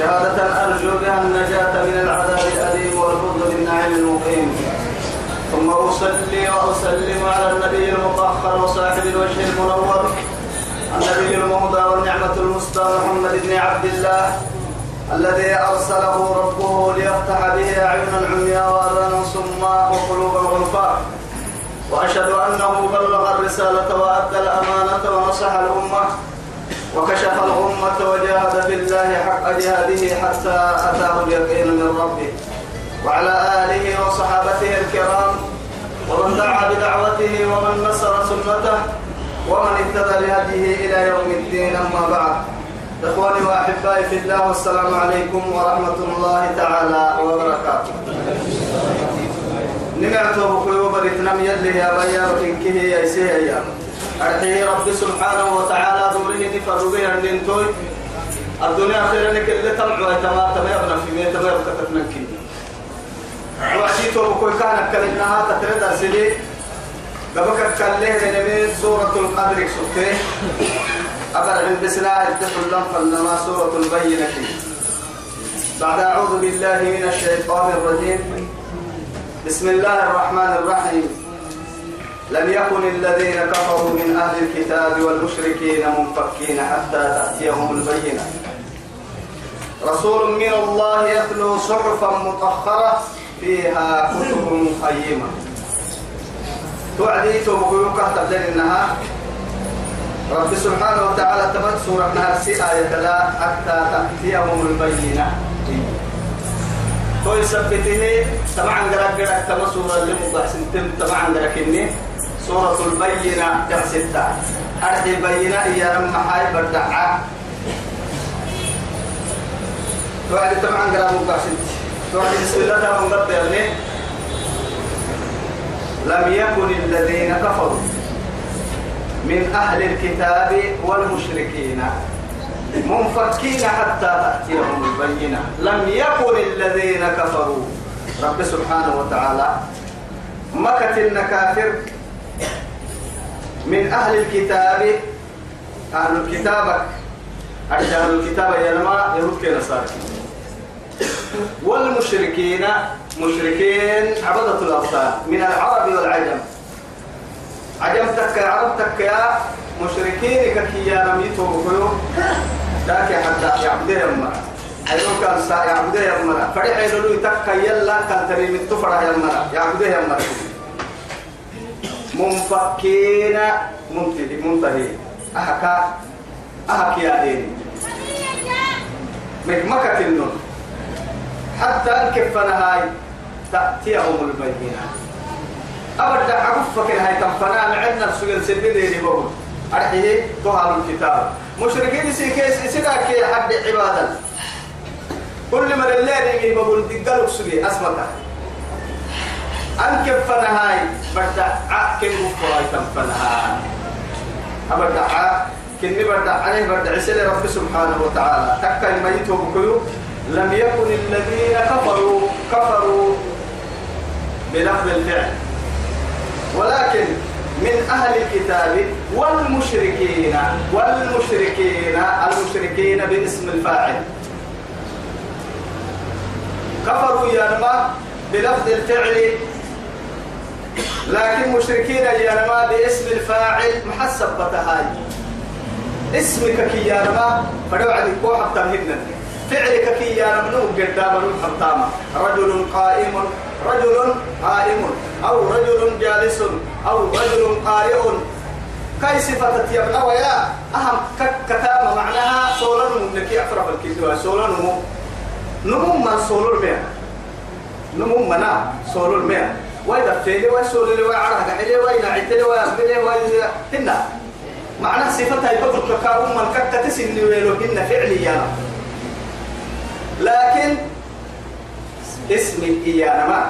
شهادة أرجو بها النجاة من العذاب الأليم والفضل بالنعيم المقيم. ثم أصلي وأسلم على النبي المطهر وصاحب الوجه المنور النبي المهدى والنعمة المسدى محمد بن عبد الله الذي أرسله ربه ليفتح به أعينا عميا وآذانا صما وقلوبا غلفا وأشهد أنه بلغ الرسالة وأدى الأمانة ونصح الأمة. وكشف الغمة وجاهد في الله حق جهاده حتى أتاه اليقين من ربه. وعلى آله وصحابته الكرام ومن دعا بدعوته ومن نصر سنته ومن اهتدى بهديه إلى يوم الدين أما بعد. إخواني وأحبائي في الله والسلام عليكم ورحمة الله تعالى وبركاته. نمعته بكيو بريتنا يلي يا بيا وإنكه يا إسيه يا. أرحيه رب سبحانه وتعالى دوره نفر بها الدنتوي الدنيا خير لك اللي تمعوا تما تما يبنى في مية تما يبقى تتنكي وعشيته بكوي كان كلمناها تترد أرسلي قبك كله نمي سورة القدر سبته أبدا من بسلاء الدخل لهم فلنما سورة البينة. بعد أعوذ بالله من الشيطان الرجيم. بسم الله الرحمن الرحيم. لم يكن الذين كفروا من أهل الكتاب والمشركين منفكين حتى تأتيهم البينة. رسول من الله يتلو صحفا مطهرة فيها كتب قيمة. توعدي تبقيوك تبدل إنها رب سبحانه وتعالى تمت سورة نهر آية لا حتى تأتيهم البينة. توي سبته طبعا قرأت قرأت سورة اللي مبحسن تم طبعا قرأت سورة البينة. تحسدتا أرحي البينة هي لما حاي بردعة. توعد طبعا قرأت مبحسن توعد بسم الله تعالى مبحسن يعني. لم يكن الذين كفروا من أهل الكتاب والمشركين منفكين حتى تأتيهم البينة. لم يكن الذين كفروا. رب سبحانه وتعالى مكة النكافر من أهل الكتاب أهل الكتاب أهل الكتاب يا لما يهود كنصارى والمشركين مشركين عبدة الأوثان من العرب والعجم. عجمتك يا عربتك يا مشركين ككي يا رميتو بكيو ذاك حتى يعبد يما أيوة كان سا يعبد يما فرح يلو يتك يلا كان تري متفرح يما يعبد يما منفكين منتهي منتهي. أحكا أحكي يا دين مكمكة النون حتى انكفنا هاي تأتيهم البينة أبدا عقفك هاي تنفنا معنا سجل سبيل يبون أرحيه تهال الكتاب. مشركين سيكيس سيداك حد عبادة. كل من الليل يبون تقلق سجي أسمك. أنكب فنهاي بدأ عاكم وفراي تنفنها أبدا كني بدأ عليه بدأ عسل رب سبحانه وتعالى. تكا الميت وبكيو لم يكن الذين كفروا كفروا بلفظ الفعل. ولكن من أهل الكتاب والمشركين والمشركين المشركين باسم الفاعل. كفروا ينما بلفظ الفعل لكن مشركين ينما باسم الفاعل محسب بتهاي. اسمك كي ينما فدوا عن الكوحة تمهدنا فعلك كي ينما نو قدام حطامة رجل قائم رجل قائم. أو رجل جالس أو رجل قارئ. كاي صفة يبقى ويا أهم كتامة معناها سولر لك أفرف الكتوى سولر نمو نمو من سولر ميا نمو منا سولر ميا وإذا فيلي وسولر وعرها قحلي وإذا عتلي وأبلي وإذا هنا. معنى صفتها يبقى كاوم من كتتسن ويلو هن فعليا. لكن اسم إيانا ما.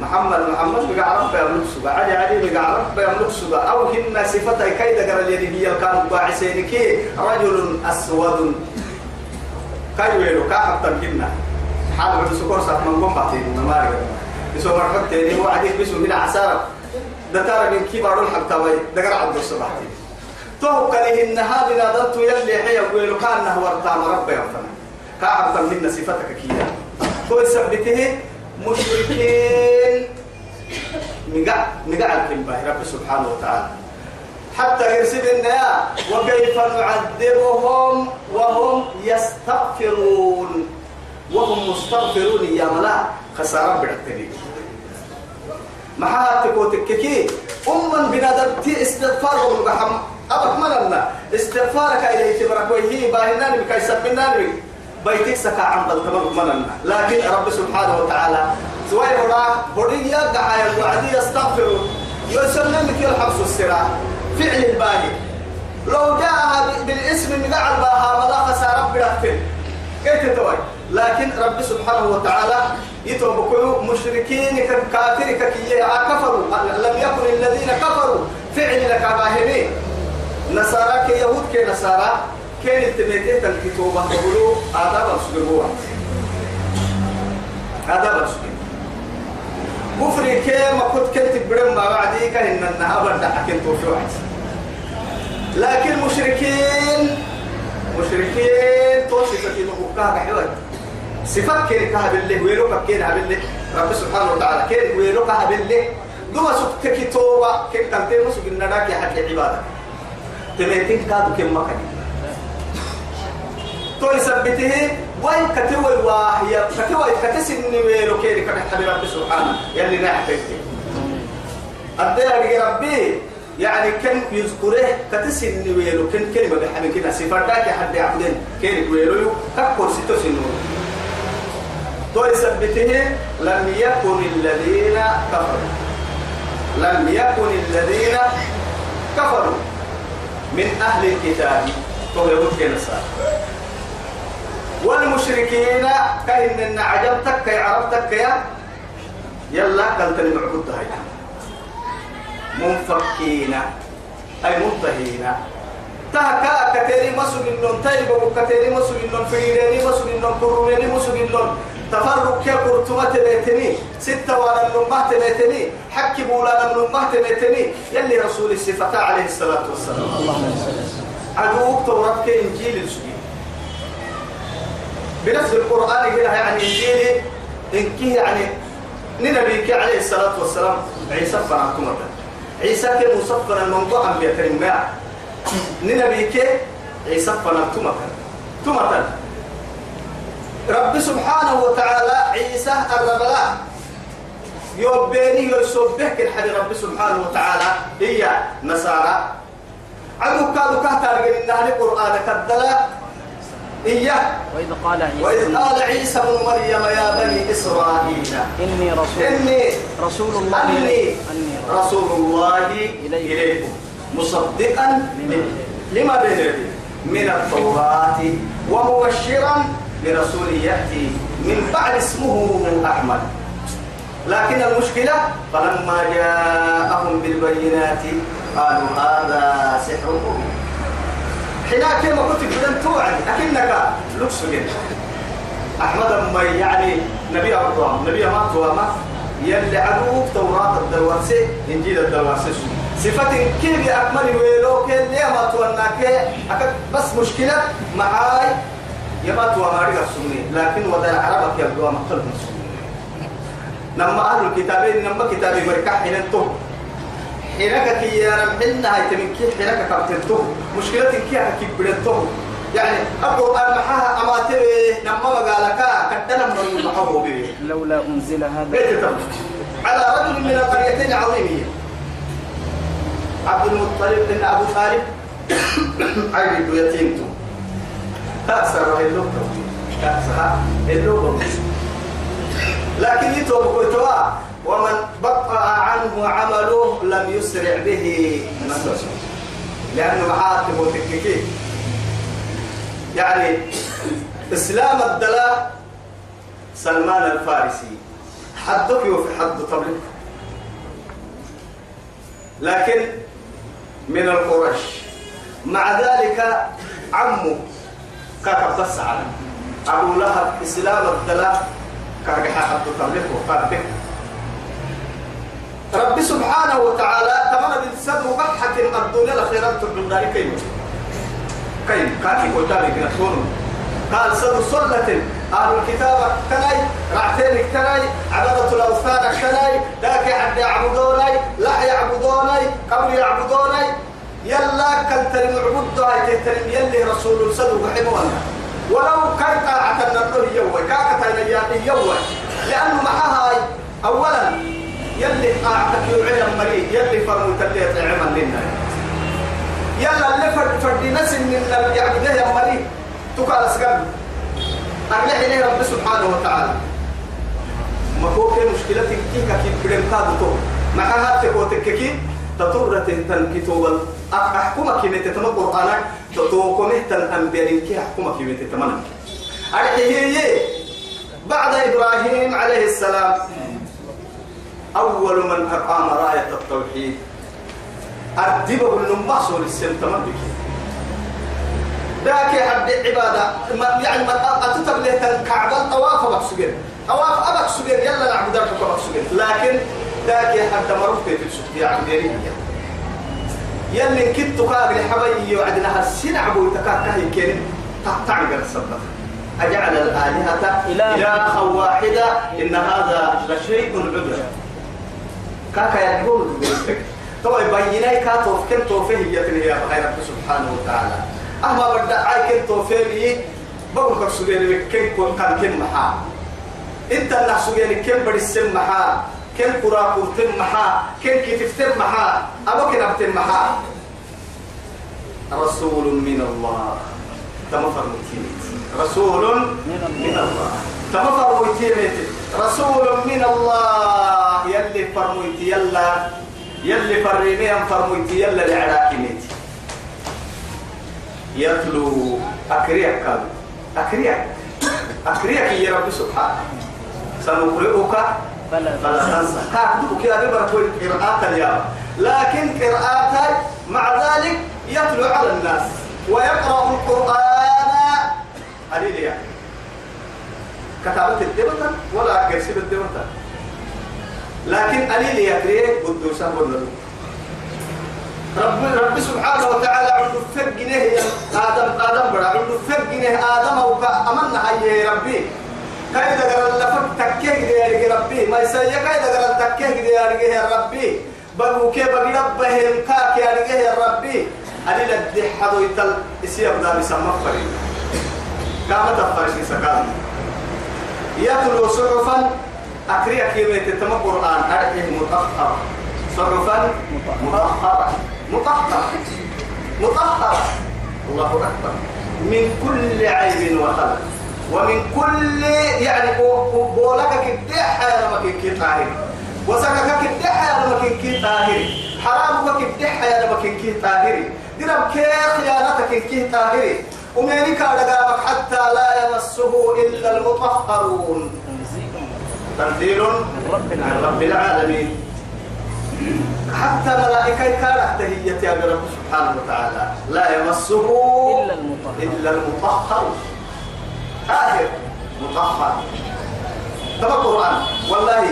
محمد سبا علي علي بقى رب يملك سبا أو هن صفتها كيدا قرر اليدي هي كان باعسينك رجل أسود. كاي ويلو كا حتى الجنة. حال عند سكور سات من قم بعتين نمارك بسوا مرحبا تاني هو عديك بسوا من عسارة دتار من كبار الحق توي دقر عبد الصباحتي تو كلهن هذه نادلت يلي حي ويلو كان هو ارتام رب يفهم كا حتى من صفتك كيدا تو سبته مشركين. نقع نقع الكلمة. رب سبحانه وتعالى. حتى يرسل النيا وكيف نعذبهم وهم يستغفرون. وهم مستغفرون يا ملا خسارة بالتدريب محاتك وتككي أما بنادرتي استغفار ومقحم أبك مننا استغفارك إليه تبرك وهي باهنان بك يسبنان بك بيتك سكا عن ضل مننا لكن رب سبحانه وتعالى سواء هنا هدية دعاية وعدي يستغفرون يسلمك الحبس السراء فعل الباقي لو جاء بالاسم من قاع الباها ملا خسارة برهتين كيف توي لكن رب سبحانه وتعالى يتوب مشركين كافر ككية. كفروا. لم يكن الذين كفروا. فعل لك باهمين نصارى كيهود كنصارى كان التميتين الكتوبة تقولوا آداب السجبوة آداب السجبوة كفر كيما كنت كنت برم ما بعديك إن النهار دعك انتو في واحد. لكن مشركين مشركين توصفة مبكاها حوال صفات كين كها بالله ويلو كين بالله رب سبحانه وتعالى كين ويلو كها بالله دوما سكت كتوبة كين تنتين مسك النداك يا حق عبادة. تميتين كادو كم مكان تو يثبته وين كتوي واهي كتوي كتسن ويلو كده حبيب رب سبحانه. يلي نحتك أدي ربي يعني كان يذكره كتسن ويلو كن كلمة بحمل كده سفرداك حد يعبدين كين ويلو كبر ستو سنو. تو يثبته لم يكن الذين كفروا. لم يكن الذين كفروا. من أهل الكتاب. تو كنسا والمشركين كأن إن عجبتك يا عرفتك يا يلا قلت المعبود هاي منفكين. أي منتهين. تهكا كتيري مسوق النون تايبو كتيري مسوق النون فريريني مسوق النون كرونيني مسوق النون تفرق يا كرتمة تبيتني ستة وأنا النمه تبيتني حكي بولا النمه تبيتني يلي رسول الصفة عليه الصلاة والسلام. عدوك توراتك إنجيل السجين بنفس القرآن كده يعني إنجيل إنكي يعني نبيك عليه الصلاة والسلام. عيسى فنعتمة عيسى كان مصفنا المنطقة عن بيترين ما نبيك عيسى فنعتمة تمة رب سبحانه وتعالى عيسى الربلاء يوبيني يسبحك الحدي رب سبحانه وتعالى هي نصارى عدو كادو كهتار إنها القرآن كدلا إياه وإذ قال عيسى وإذ قال عيسى بن مريم يا بني إسرائيل إني رسول إني رسول الله أني رسول الله إليكم. إليكم مصدقا لما بين من التوراة ومبشرا لرسول يأتي من بعد اسمه أحمد. لكن المشكلة فلما جاءهم بالبينات قالوا هذا سحر مبين. حنا كما كنت بدن توعد لكنك لبس جدا أحمد ما يعني نبي أبطام نبي ما توما يلي عدوك توراة الدرواسة إنجيل الدرواسة صفة كيف أكمل ويلو كيف ما توناك بس مشكلة معاي يما توما رجع سني لكن وذا العرب يبدو مقتل مسلم نما أهل الكتابين نما كتابي مركح حين انتو حينك كي يا رب حنا هاي تمكي حينك كابتنتو مشكلة كي حكي بدنتو يعني أبو المحاها أماتي نما مقالك كدنا من المحاها بيه لولا أنزل هذا تم. على رجل من القريتين عظيمية عبد المطلب بن أبو طالب. عيد يتيمته. تأسر اللغة. تأسر اللغة. لكن يتوب قلتوا ومن بطأ عنه عمله لم يسرع به. نسبه لأنه معاتب وتككيه يعني إسلام الدلاء سلمان الفارسي. حدك يوفي حد طبلك لكن من القرش مع ذلك عمه كاكا بس على. أبو لهب إسلام الثلاث كاكا حقا تملكه قد رب سبحانه وتعالى تمنى بالسد وقحة الدنيا الخيرات تبدو ذلك كيف؟ كيف؟ كاكي قلتاني كنا قال سد صلة. أهل الكتاب كناي رعتين كناي عبادة الأوثان كناي ذاك يعبدوني لا يعبدوني قبل يعبدوني. يلا كنت معبود هاي تترم يلي رسول رحمه الله. ولو كان طاعة النبي يوي كاكتا يوي. لأنه معها أولا يلي طاعتك يوعي مريء يلي فرموت اللي يطعم لنا. يلا اللي فرد فرد نسل من يعبده يا مريء تقال سقم أرجع إليه رب سبحانه وتعالى. ما هو مشكلتك كي كي بدم كادو مع هذا تكوتك كي تطورة تنكتو أحكمك كي تتم القرآن تتوكم تن أنبياء كي أحكمك كي تتمنى هي بعد إبراهيم عليه السلام. أول من أقام راية التوحيد. أدبه النماس والسلطمان بكي ذاك حد عبادة يعني ما له الكعبة طواف أبك سجن. طواف أبك سجن يلا نعبد ربك أبك سجن. لكن ذاك حد مرف في السجن يعني يلي كنت قابل حبايي وعدنا هالسنة عبو يتكاكه كين تعمل الصدق أجعل الآلهة إلها واحدة. إن هذا لشيء عجب كاكا يقول طبعا بيناي كاتوف كنتو فيه يتنهي بغير سبحانه وتعالى. أما بدأ عاي كنتو فيه بقول لك سجيني كن كن كن محا. أنت اللي سجيني كن بدي السم محا. كن كرا كرتم محا كن كتفتم محا أبو كن أبتم محا. رسول من الله. تمفر متيمت رسول من الله. تمفر متيمت رسول من الله. يلي فرميت يلا. يلي فرمي أن فرميت يلا لعراكي يتلو أكريك كان أكريك. أكريك يا رب سبحانه. سنقرئك تنسى كاتبك يا ببرك القراءات اليوم. لكن قراءات مع ذلك يتلو على الناس ويقرأ القرآن. قليل يعني. كتابة الدبتة ولا كرسي الدبتة لكن قليل يقرأ قدوسا قدوسا رب رب سبحانه وتعالى عنده فجنه آدم آدم برا عنده فجنه آدم أو أمنا هاي ربي. كايدا قال لفك تكيه دي يا ربي. ما يسيا كايدا قال تكيه دي يا ربي. بقو كي بقي ربهم كاك يا ربي. أدي لدي حدو يتل إسياب دا بسمى فريد. كامت الفرش سكال يتلو صحفا أكريا كيمة تتم القرآن أرحيه متأخر صحفا مطهرة مطهرة مطهرة الله أكبر. من كل عيب وخلق. ومن كل يعني بولك كدح يا لما كنكي طاهر. وسكك كدح يا لما كنكي طاهر. حرامك كدح يا لما كنكي طاهر. درب كي خيانتك كنكي طاهر. ومن كان حتى لا يمسه إلا المطهرون. تنزيل من رب العالمين. حتى ملائكة كانت تهية يا رب سبحانه وتعالى. لا يمسه إلا المطهر إلا المطهر آخر مطهر. تبع القرآن. والله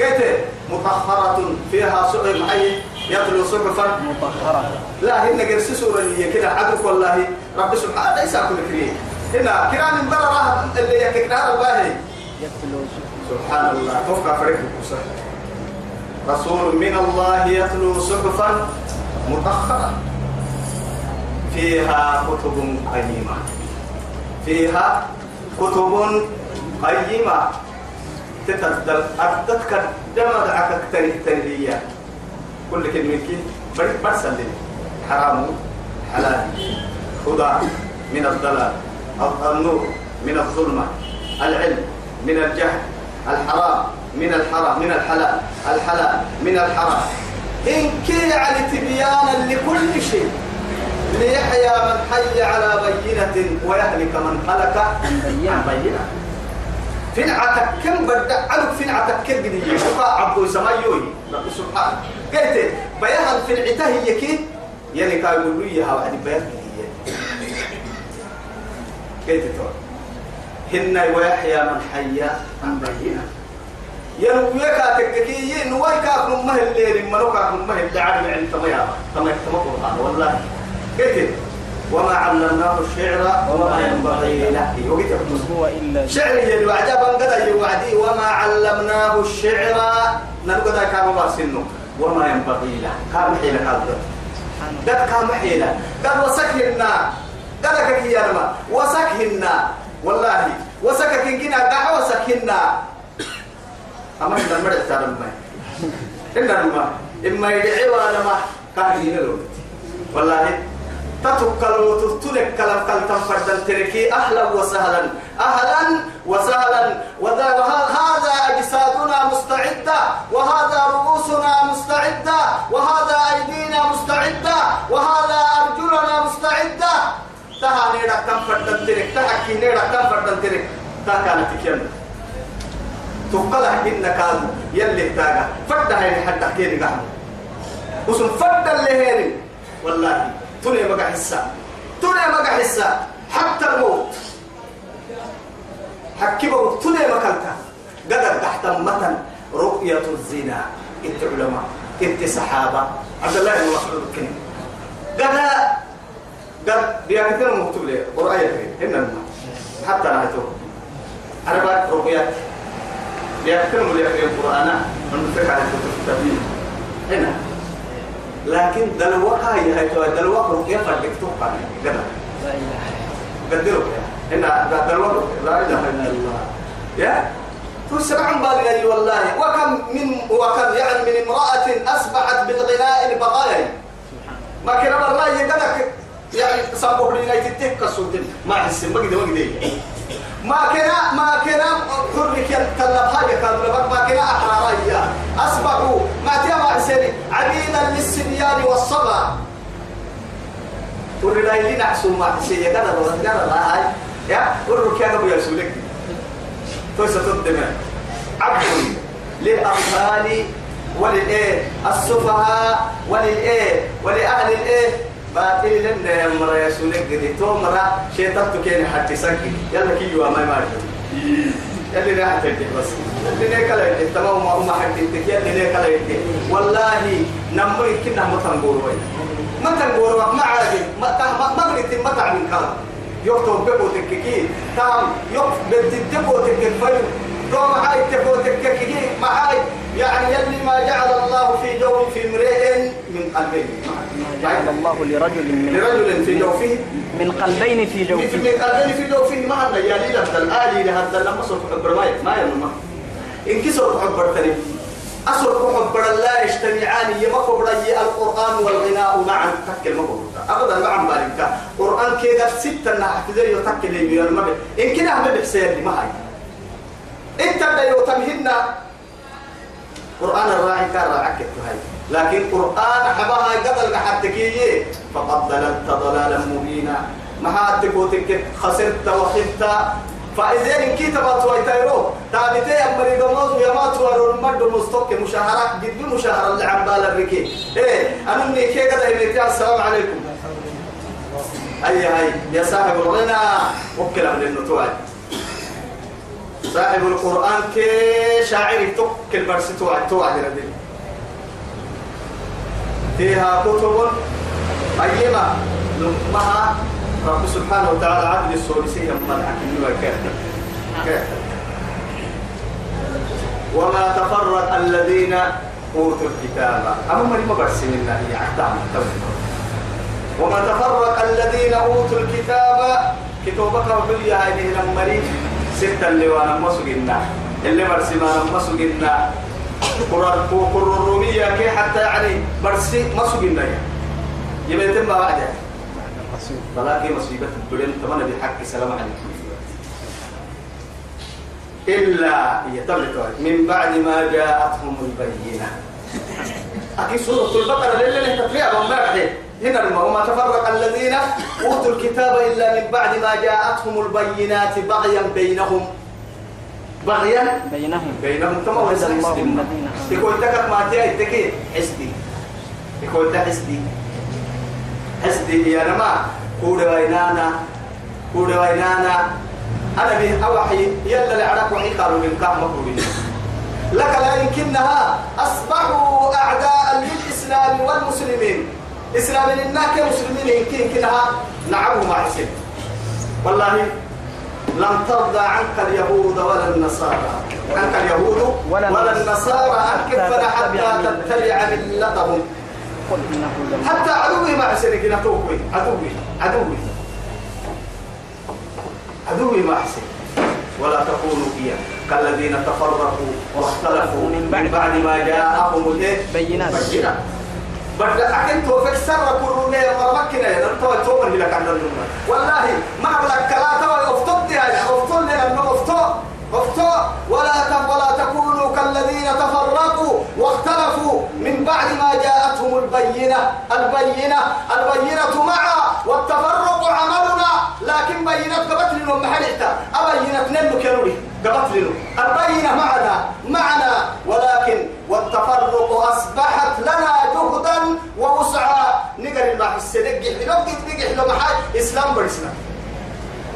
قلت مطهرة فيها سؤال معي يتلو صحفا. مطهرة. لا هن قرسي سورة اللي كده عدوك والله. رب سبحانه ليس كل كريم. هنا كرام من برا اللي يكتنار الله يتلو سبحان الله. توقع فريق الكوسة رسول من الله يتلو صحفا مطهرة. فيها كتب قيمة. فيها كتب قيمة. تتدل أردتك دم دعك تنهية. كل كلمة كي برسل حرام حلال. هدى من الضلال. النور من الظلمة. العلم من الجهل. الحرام من الحرام من الحلال. الحلال من الحرام. إن كي على تبيانا لكل شيء. ليحيى من حي على بينة ويهلك من هلك. عن بينة. بينة. فين عتك كم بدأ علوك فين عتك كم بدي يشوفها عبو سمايوي رب سبحانه قلت بيان في العته هي كي؟ يعني كان يقول لي ها وعد بيان هي. قلت تو هن ويحيى من حيا عن بينه ينويك تككي نواي كاك نمه الليل منو كاك نمه اللي عالم عند تميا تميا والله. قلت وما علمناه الشعر وما ينبغي له هو إلا شعر يلي وعدا بنقدا يوعدي. وما علمناه الشعر. نلقدا كما بارسنه وما ينبغي له. كان حيلة هذا قد كان حيلة قد وسكهنا. قد كيانما وسكهنا. والله. وسكك كنا قاع وسكهنا. أما إذا مرد تعلم ما إن ما إما يدعي ولا ما. كان ينلو والله. تتوكلوا تتلك كلام كلام فردا تركي أهلا وسهلا. أهلا وسهلا. وهذا أجسادنا مستعدة. وهذا رؤوسنا مستعدة. وهذا أيدينا مستعدة. وهذا أرجلنا مستعدة. تها نيرا كم فردا ترك تها كي نيرا كم فردا ترك تها كانت كيان. تقلع إن كانوا يلي تاجا فردا هيني حتى كيني قام وسم فردا اللي هيني. والله. توني مقع حسا توني مقع حسا حتى الموت. حكي بقول توني مكالتا قدر تحت متن رؤية الزنا. إنت علماء. إنت صحابة. عبد الله بن مسعود كن قد قد بيكتر مكتوب لي. قرآية هنا حتى نهتو أربع رؤيات بيكتر مليك القرآن. من على التفسير هنا. لكن دلوقا هي تو دلوقا رقية فردك توقع؟ كذا قدروا. هنا دلوقا لا إله إلا الله. يا؟ تسمع بالغني والله. وكم من وكم يعني من امرأة أصبحت بالغناء البغايا. ما كان والله يقدك. يعني صبوا لنا يتتك السلطان ما حس ما قد ما قد ما كان ما كان حرك يتطلب حاجة كان ما كان أحرارية أصبحوا ما تيا ما حسين عبيدا للسبيان والصبا ورلا يلي نحسو ما كذا ولا كذا لا هاي. يا ورك يا أبو يسولك تويس تدمع عبد للأطفال وللإيه؟ السفهاء وللإيه؟ ولأهل الإيه؟ باطل لنا يا مرا يا سولك قدي تو مرا شيطان تكين حتى سكي يلا كي يوا ما ما يلي راح تجي بس. اللي نكلا يدي تمام ما ما حد يدي يلي نكلا يدي والله نمر كنا ما تنقول وين ما تنقول ما عادي. ما ما ما قلت ما تعمل كلام يكتب بقو تككي تام يك بدتبو تكفي دوم هاي تبو تككي معاي يعني يلي ما جعل الله في جو في امرئ من قلبين. ما جعل الله لرجل من لرجل في جوفه. من قلبين في جوفه. من قلبين في جوفه. ما هذا يا ليلة الآلي لهذا لما صرت حبر ما ما. ينما إن كسر حبر تاني أصر حبر لا يجتمعان. يمكو بري القرآن والغناء معا. تكل مكو أبدا معا بالك قرآن كذا ستة نحتذر يتكل لي المبع إن كنا هم بحسين ما هاي. انت بدأ يتمهن قرآن الراعي كان راعك هاي لكن قرآن حبها قبل حتى فقد ضللت ضلالا مبينا. ما حتى خسرت وخبت. فإذا إن كتبت ويتيرو تابتي أمري دموز ما توارو المد مستوك مشاهرة. قد مشاهرة اللي عم بالا الركي إيه أنا مني كي قد السلام عليكم. أي هاي يا صاحب الغنى. وكل أهل النتوعي صاحب القرآن كي شاعر توكل برس توعد توعد ردي فيها كتب أيما لمها رب سبحانه وتعالى عدل السولسية من حكيم كيف وما تفرق الذين أوتوا الكتاب. أما من ما برسل الله يعتام وما تفرق الذين أوتوا الكتاب. كتابك وبليا هذه لما ستة اللي وانا مسجنا اللي مرسما مسجنا قرر قرر الرومية كي حتى يعني مرسي مسجنا يبقى تم بعد. بلاقي مصيبة الدنيا تمنى بحق سلام عليكم. إلا يتبلت من بعد ما جاءتهم البينة. أكيد سورة البقرة للي تفريع بمبارح هنا وما تفرق الذين أوتوا الكتاب إلا من بعد ما جاءتهم البينات بغيا بينهم. بغيا بينهم. بينهم. تما الذين آمنوا. يقول تكت ما تيا يتكي حسدي يقول ده حسدي حسدي يا نما كود وينانا. كود وينانا. أنا به أوحي. يلا لعرك وحي قالوا من كام مقربين لك لا يمكنها. أصبحوا أعداء للإسلام والمسلمين. إسلام الناك مسلمين يمكن كنها نعمه مع السلم والله لن ترضى عنك اليهود ولا النصارى. عنك اليهود ولا النصارى. حتى فلا حتى تتبع ملتهم. حتى عدوي مع سنك نتوقي عدوي عدوي عدوي. مع سنك ولا تكونوا إياه كالذين تفرقوا واختلفوا من بعد, ما جاءهم الإيه؟ بعد أكن كورونا عند النمر والله ما يا لنا ولا ت- ولا تكونوا كالذين تفرقوا واختلفوا. من بعد ما جاءتهم البينة. البينة. البينة مع والتفرق عملنا. لكن بينت قبت لنا محلتا أبينت نلو كنوري قبت لنا البينة معنا معنا. ولكن والتفرق أصبحت لنا جهدا ووسعا. نقر الله السنق نقر نقر لما حاج إسلام برسنا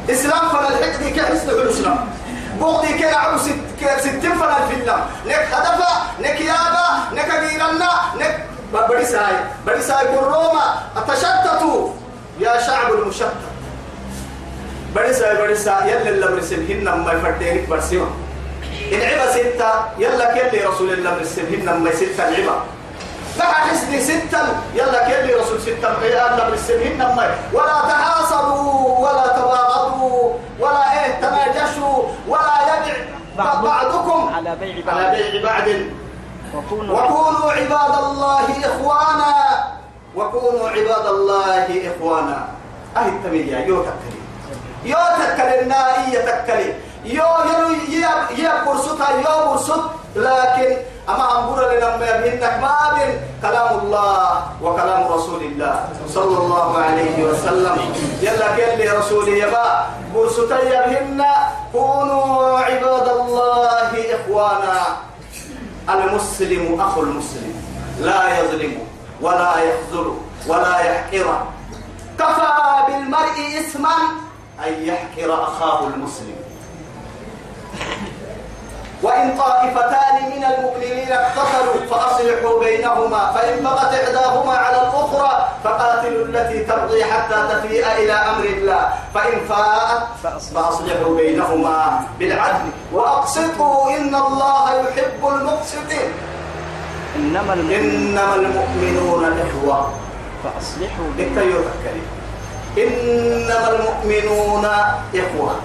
إسلام. فلا الحقد كي حسن علوسنا بغضي كي نعم ست ستين فلا الفيلم نك هدفا نك يابا نك غيرنا نك بريساي بريساي بالروما تشتتوا يا شعب المشتت. بريساي بريساي يلا اللي برسلهن ما يفردينك برسيما العبا ستة يلا كلي رسول الله برسلهن ما ستة العبا. بقى حسني ستة يلا كلي رسول ستة يلا برسلهن ما ولا تحاصروا ولا تباغضوا ولا إيه تناجشوا ولا يبع بعض- بعضكم على بيع بعض. على بيع بعض. وكونوا وكونوا عباد الله إخوانا. وكونوا عباد الله إخوانا. أهي التمية يو تكلي يو تكلي النائية تكلي يو يو يا يا برسوتا يو برسوت. لكن أما أنبور لنا يبهنك ما بين كلام الله وكلام رسول الله صلى الله عليه وسلم. يلا كل رسول يبا برسوتا يبهن كونوا عباد الله إخوانا. المسلم أخو المسلم. لا يظلم ولا يخذل ولا يحقر. كفى بالمرء إثما أن يحقر أخاه المسلم. وإن طائفتان من المؤمنين اقتتلوا فأصلحوا بينهما فإن بغت إحداهما على الأخرى فقاتلوا التي ترضي حتى تفيء إلى أمر الله. فإن فاءت فأصلحوا بينهما بالعدل. وأقسطوا إن الله يحب المقسطين. إنما المؤمنون إنما المؤمنون إخوة. فأصلحوا انت بين يذكري إنما المؤمنون إخوة.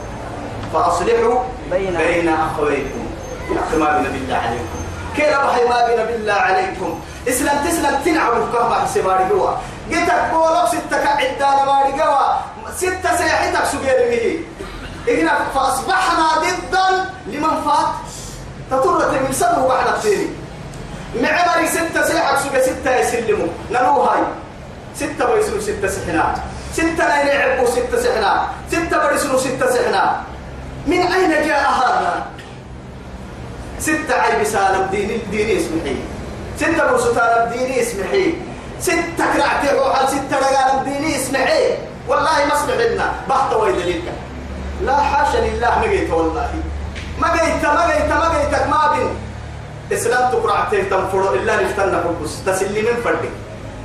فأصلحوا بين- بين أخويكم. يا ما بنا بالله عليكم. كيف رحي ما بنا بالله عليكم؟ إسلام تسلم تنعبوا كهما سماري جوا جيتك بولك ستة عدانا ماري جوا ستة سيحتك سجير مهي إهنا فأصبحنا ضدا لمن فات. تطرت من سبه بعد الثاني معمري ستة سيحك سجى ستة يسلموا. نلو هاي. ستة بيسلوا ستة سحنات ستة لا يلعبوا ستة سحنات ستة بيسلوا ستة سحنات من أين جاء هذا؟ ستة عيب سالم ديني ديني اسمحي. ستة برسطالم ديني اسمحي. ستة كرعتي روحا ستة رجال ديني اسمحي. والله ما اسمحنا بحط ويدليلك لا حاشا لله ما جيت والله. ما جيت ما جيت ما جيتك ما بين إسلام تقرعتي تنفرو إلا نفتنا حبس تسلي من فردك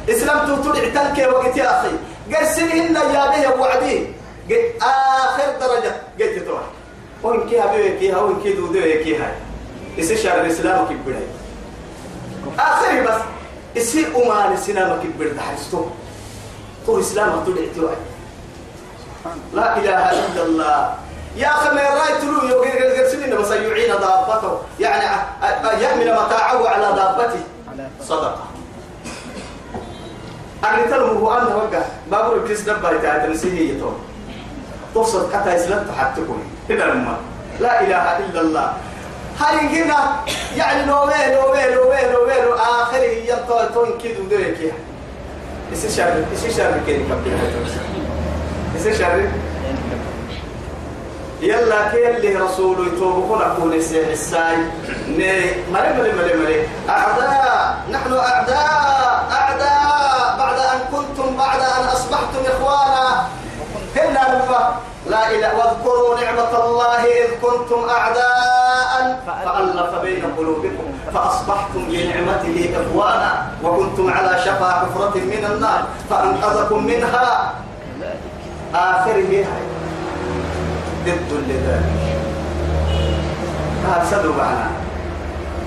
إسلام تطلع تنكي وقت يا أخي. قرسلهن يا به قلت آخر درجة. قلت تروح وين كي هبي كي هاو كي دودو كي هاي إسي شهر الإسلام كي بداي اخر بس. إسي أمان السلام كي بداي تحستو تو اسلام تطلع تروح. لا إله إلا الله. يا أخي ما رأيت له يقول قرسلنا بس يعين دابته. يعني يحمل متاعه على دابته. على صدقة. أرتلم هو أنا وقع ما بقول كيس دبا يتعتم سيني يتوم تفصل حتى إسلام تحتكم هنا لما لا إله إلا الله. هل هنا؟ يعني لو وين لو وين لو وين لو وين؟ آخره ينطل تنكد ودرك يا. إيش شر إيش شر كذي كبير إيش شر يلا كي اللي رسول يتوب كنا كون الساي. مري مري مري مري أعداء. نحن أعداء. أصبحتم إخوانا. هنا لما لا إله. واذكروا نعمة الله إذ كنتم أعداء. فألف بين قلوبكم فأصبحتم بنعمته إخوانا وكنتم على شفا حفرة من النار فأنقذكم منها. آخره ضد لذلك. هذا سدوا معنا.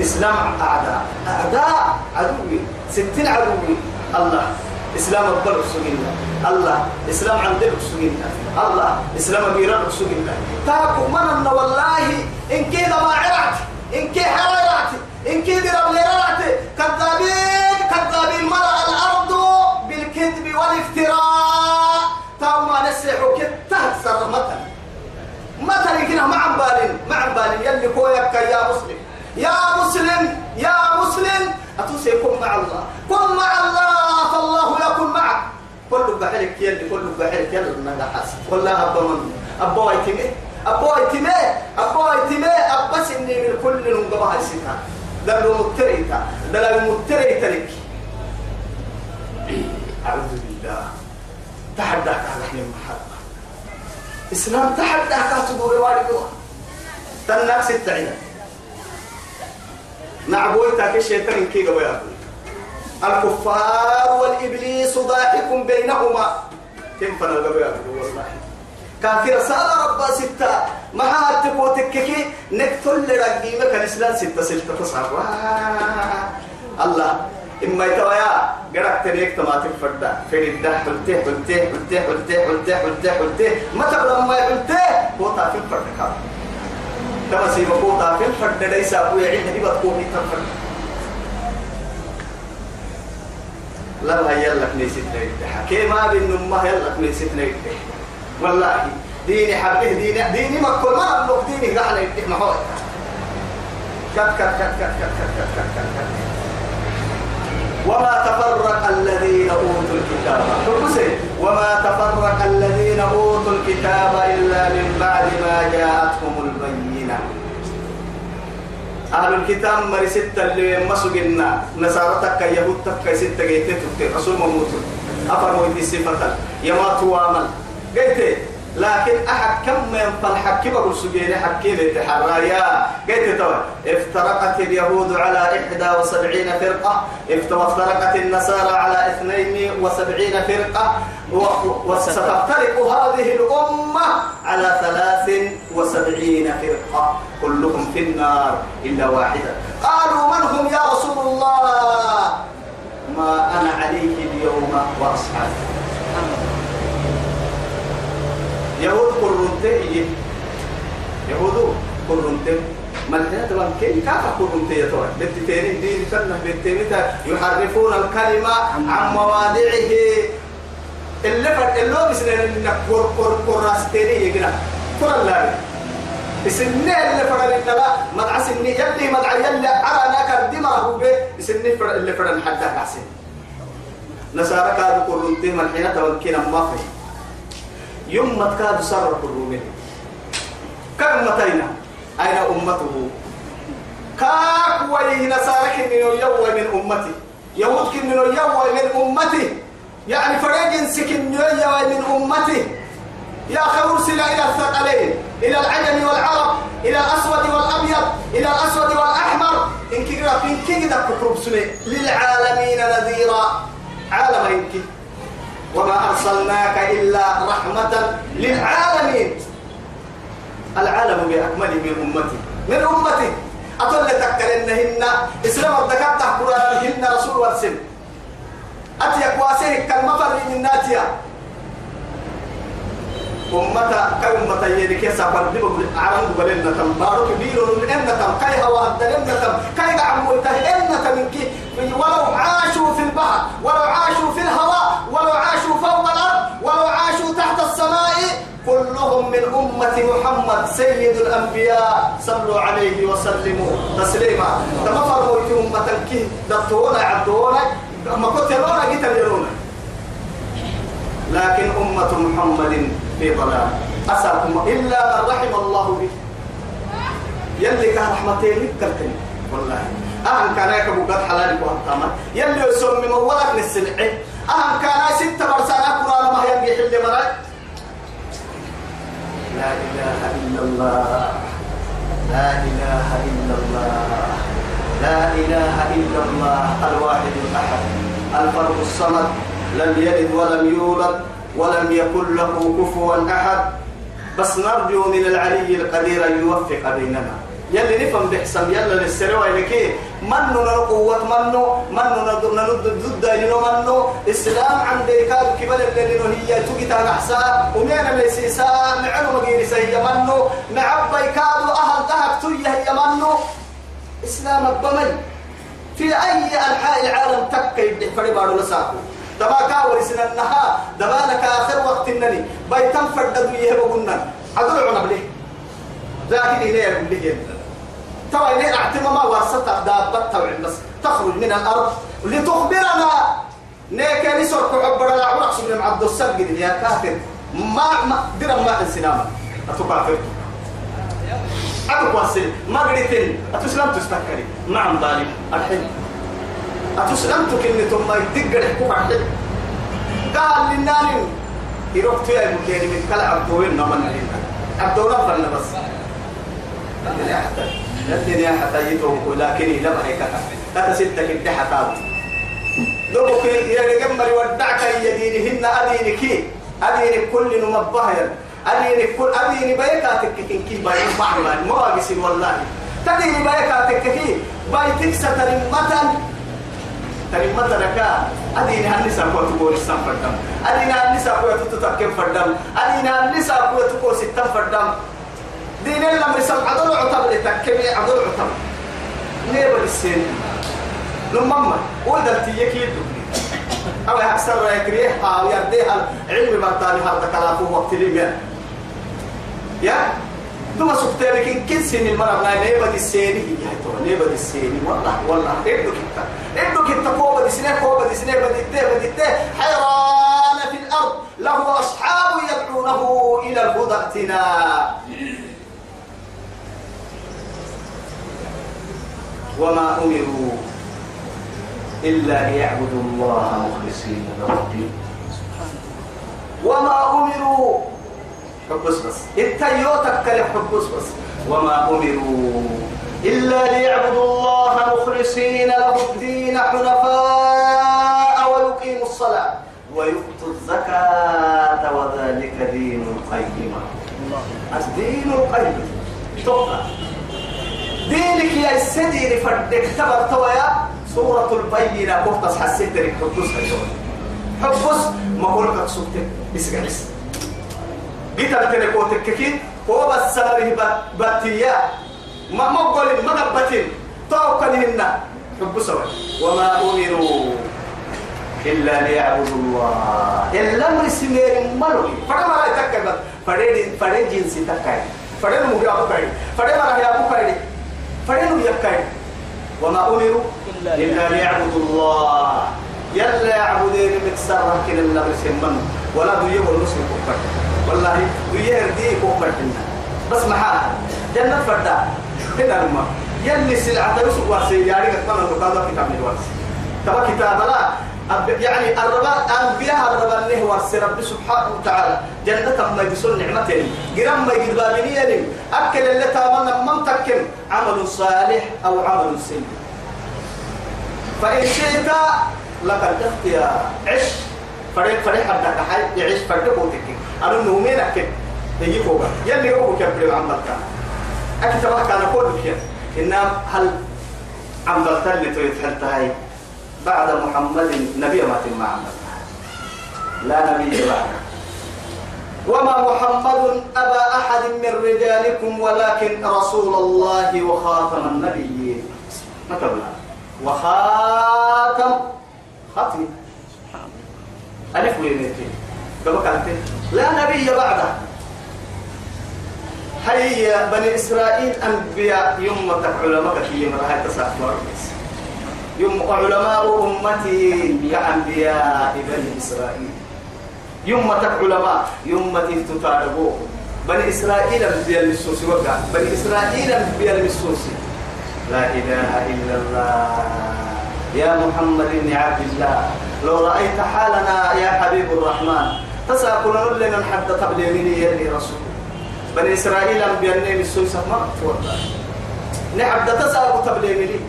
إسلام أعداء. أعداء عدوي. ستين عدوي. الله. إسلام الضرب سجنا الله إسلام عن ذلك سجنا الله إسلام غير سجنا تاكو من والله إن كذا ما عرعت إن كي حرعت إن كي درب لرعت كذابين كذابين ملأ الأرض بالكذب والافتراء. تاو ما نسيحو كتاه سر مثل مثل كنا مع بالين مع بالين يلي كويك يا مسلم. يا مسلم يا مسلم. أتوسي كن مع الله كن مع الله فالله يكن معك. كل بحرك يلي كل بحرك يلي ما حاسب والله أبا من أبا يتمي أبا يتمي أبا يتمي. أبا سني من كل نقبها السنة دلو متريتا دلو متريتا لك. أعوذ بالله. تحداك على المحبة. إسلام تحداك تقول والدها تنك ست عينك نعبويتك الشيطان كي قوي الكفار والإبليس ضاحك بينهما. تنفن القوي والله. كافر سال ربا ستة. ما هاتك وتككي؟ نكتل لرقيمك الإسلام ستة ستة تصعب. الله. إما يتويا قرأت تريك تماتك فردا في الدح قلته قلته قلته قلته قلته قلته قلته ما تبلغ ما قلته هو تافل فردا كافر كما سيبقوا تافل فردا ليس أبو يعين هدي بتقومي تفردا لا هيا لك نسيت لك كيما بين أمه يلا نسيت لك والله ديني حبه ديني ديني ما كل ما نملك ديني قاعد يديك محوي كت كت كت كت كت كت كت كت كت. وما تفرق الذين أوتوا الكتاب. وما تفرق الذين أوتوا الكتاب إلا من بعد ما جاءتهم قلنا أهل الكتاب مري ستة اللي مسجنا نصارى تكا يهود تكا ستة جيتة تكتير رسول مموت أفر مهدي السفر يمات وامل جيتة لكن أحد كم من فالحكي بقول سجين حكي لتحرايا قلت توا افترقت اليهود على إحدى وسبعين فرقة. وافترقت النصارى على اثنين وسبعين فرقة. وستفترق هذه الأمة على ثلاث وسبعين فرقة. كلهم في النار إلا واحدة. قالوا من هم يا رسول الله؟ ما أنا عليه اليوم وأصحابي يهود قرنتي إيه؟ يهود قرنتي ملحنات من كي كافة قرنتي يتوى بالتتيني دين سنة بالتيني يحرفون الكلمة عن مواضعه. اللي فات اللي هو لنا كور كور قر قراستيني يقنا كور الله السنين اللي فرق النبا مدعى سنين يلي مدعى يلي عرانا كردما هو بي السنين فرق اللي فرق الحدى حسين نصارى كادوا قرنتي ملحنات من كي نمافي يوم ما تكاد سر الرومين كم متينا؟ أين أمته؟ كاك ويه نسارك من يوم من أمتي؟ يهود من يوم من أمتي؟ يعني فريق سكن يوم من أمتي؟ يا أرسل إلى الثقلين إلى العجم والعرب إلى الأسود والأبيض إلى الأسود والأحمر. إن كده إن سنة. للعالمين نذيرا. عالم إنك. وما أرسلناك إلا رحمة للعالمين. العالم بأكمله من أمتي. من أمتي. أطل تكلنهن إسلام الدكات قرآنهن رسول ورسل. أتيك واسيه كالمفر من ناتيا. أمتا كأمتا يدك يسافر دي عرم بلنا تم بارك بيرو إن تم كي هوا الدلنا تم إن تم منك ولو عاشوا في البحر ولو عاشوا في الهواء ولو عاشوا فوق الأرض ولو عاشوا تحت السماء كلهم من أمة محمد سيد الأنبياء صلوا عليه وسلموا تسليما. تمفر موت أمة كي دكتونا عبدونا ما كنت يرونا قتل يرونا لكن أمة محمد في ضلال. أساكم إلا من رحم الله به يلي كان رحمتين لك والله. أهم كان يكبو قد حلالك وهتاما يلي يسمي مولك للسلع أهم كان ستة برسانة قرآن ما ينجي حل مراي لا إله إلا الله. لا إله إلا الله. لا إله إلا الله. الواحد الأحد. الفرد الصمد. لم يلد ولم يولد ولم يكن له كفوا أحد. بس نرجو من العلي القدير أن يوفق بيننا. يلي نفهم بحسن يلا للسروة لكي منو نقوة منو؟ منو ند ضد إنه منو؟ إسلام عند كاد كبل اللي هي تجي تنحسا ومين اللي سيسا معلو مجيري سهي منو؟ معبي كادو أهل ذهب تيه هي منو؟ إسلام بمن في أي أنحاء العالم تكي يدح فريبارو لساكو. دبا كاور سنة النها. دبا لك آخر وقت إنني بيتم فرددو يهبقنا عدل عنا بليه لكن إليه يقول لي ترى إليه اعتمى ما ورثت دابة توعد بس تخرج من الأرض. لتخبرنا. نيك نسر كعبر لا عرق سبنا مع عبد السجد يا كافر. ما ما درم ما انسناما أتكافر أبو واسل ما قريتين أتسلم تستكري نعم ظالم. الحين. أتسلم تكني ثم يدق الحكومة الحين. قال للناني يروح تيا مكاني من كلا عبدوين نمن عبدو نفرنا بس الدنيا حتى الدنيا حتى يتوه لكن لم هيك لا ستة كده حتى لو كي يجمل ودعك يدينهن أدينك أدينك كل نمبهيا أدينك كل أدينك بيكاتك كي كي باي بعمل. ما أقسم والله. تديني بيكاتك كي بايتك سترمة ترمة ركا أديني هنسا كو تقول السم فردم. أديني هنسا كو تتكم فردم. أديني هنسا كو تقول ستم فردم. دين الأمر سم عدل عطب لتكمي عدل عطب نيبر السن لما ودل تيكي أو أكثر يكريه أو يرديها علم بطاني هذا كلامه وقت لي يا؟ دوما سكتة لكن كل سن المرة لا نيبة السيني هي تو نيبة السيني والله والله. إبدو كتا إبدو كتا كوبا دي سنة كوبا دي سنة بديته بديته حيران في الأرض له أصحاب يدعونه إلى الهدى ائتنا. وما أمروا إلا ليعبدوا الله مخلصين له الدين. وما أمروا حبس بس. التيوتك حبس بس. وما أمروا إلا ليعبدوا الله مخلصين له الدين حنفاء ويقيموا الصلاة ويؤتوا الزكاة وذلك دين القيمة الدين القيم. تبقى دينك يا السدير فردك. تبر تويا سورة البينة. بوقت حسيت لك حبس حبس ما هو لك سوتك اسقعس جيت أنا كوتك كي؟ هو بس سره باتيا ما ما قول ما قبتين. توكلهن حبس وما أمروا إلا ليعبدوا الله. إلا من سمير ملوي فكما لا يتكلم فريد فريد جنسي تكاي. فريد مغيا بكاي فريد مرة يا بكاي فرينو يكاي وما أمروا إلا ليعبدوا الله. يلا يعبدين مكسر كن الله سمن ولا دويه والمسلم كفر. والله دويه هردي كفر بس محا جنة فردا. هنا الماء يلي سلعة يوسف واسياري كتمنى نقاضة كتاب الورس تبا كتاب لا. يعني الربا أنبياء الربا اللي هو رب سبحانه وتعالى. جنة ما يبسون نعمتين. قرام ما يجد بابنية أكل اللي تامنا من تكن عمل صالح أو عمل سيء فإن شئت لك الاختيار عش. فريق فريق حدك حي. يعيش فريق وتكين أنا نومين أكل. يجي فوق. يلي هو كبر العمل كان أكيد تبقى كان أقول بكير إنما هل عملت اللي تريد هاي بعد محمد نبي ما مع لا نبي بعده وما محمد أبا أحد من رجالكم ولكن رسول الله وخاتم النبيين. ما تبلا وخاتم ختم. ألف ويمتين كما قلت لا نبي بعده هيا بني إسرائيل أنبياء يمتك علماء في مرحلة تسافر يوم علماء أمتي كأنبياء بني إسرائيل. يوم تك علماء يوم تفتتاربوه بني إسرائيل بيال السوسي وقع. بني إسرائيل بيال السوسي لا إله إلا الله. يا محمد بن عبد الله. لو رأيت حالنا يا حبيب الرحمن. تسأكل لنا حتى تبلغني يلي رسول. بني إسرائيل بيال السوسي ما نعبد تسأل تبلغني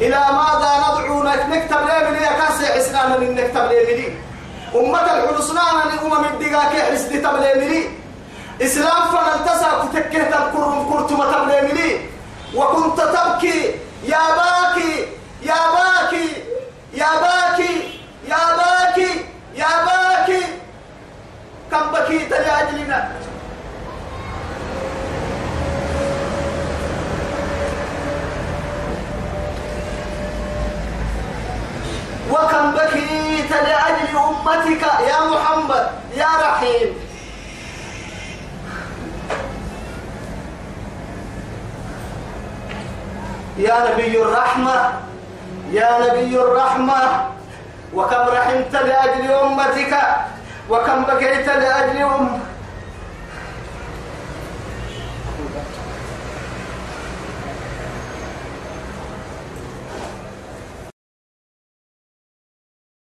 إلى ماذا ندعو نكتب لي يا كاسي حسنانا من نكتب لي أمة الحلسنانا لأمم الدقاء حسن تبلغني إسلام فنلتسى كتكه تذكرهم كرتم تبلغني وكنت تبكي يا باكي يا باكي يا باكي يا باكي يا باكي. كم بكيت لأجلنا؟ وكم بكيت لأجل أمتك يا محمد يا رحيم. يا نبي الرحمة يا نبي الرحمة وكم رحمت لأجل أمتك وكم بكيت لأجل أمتك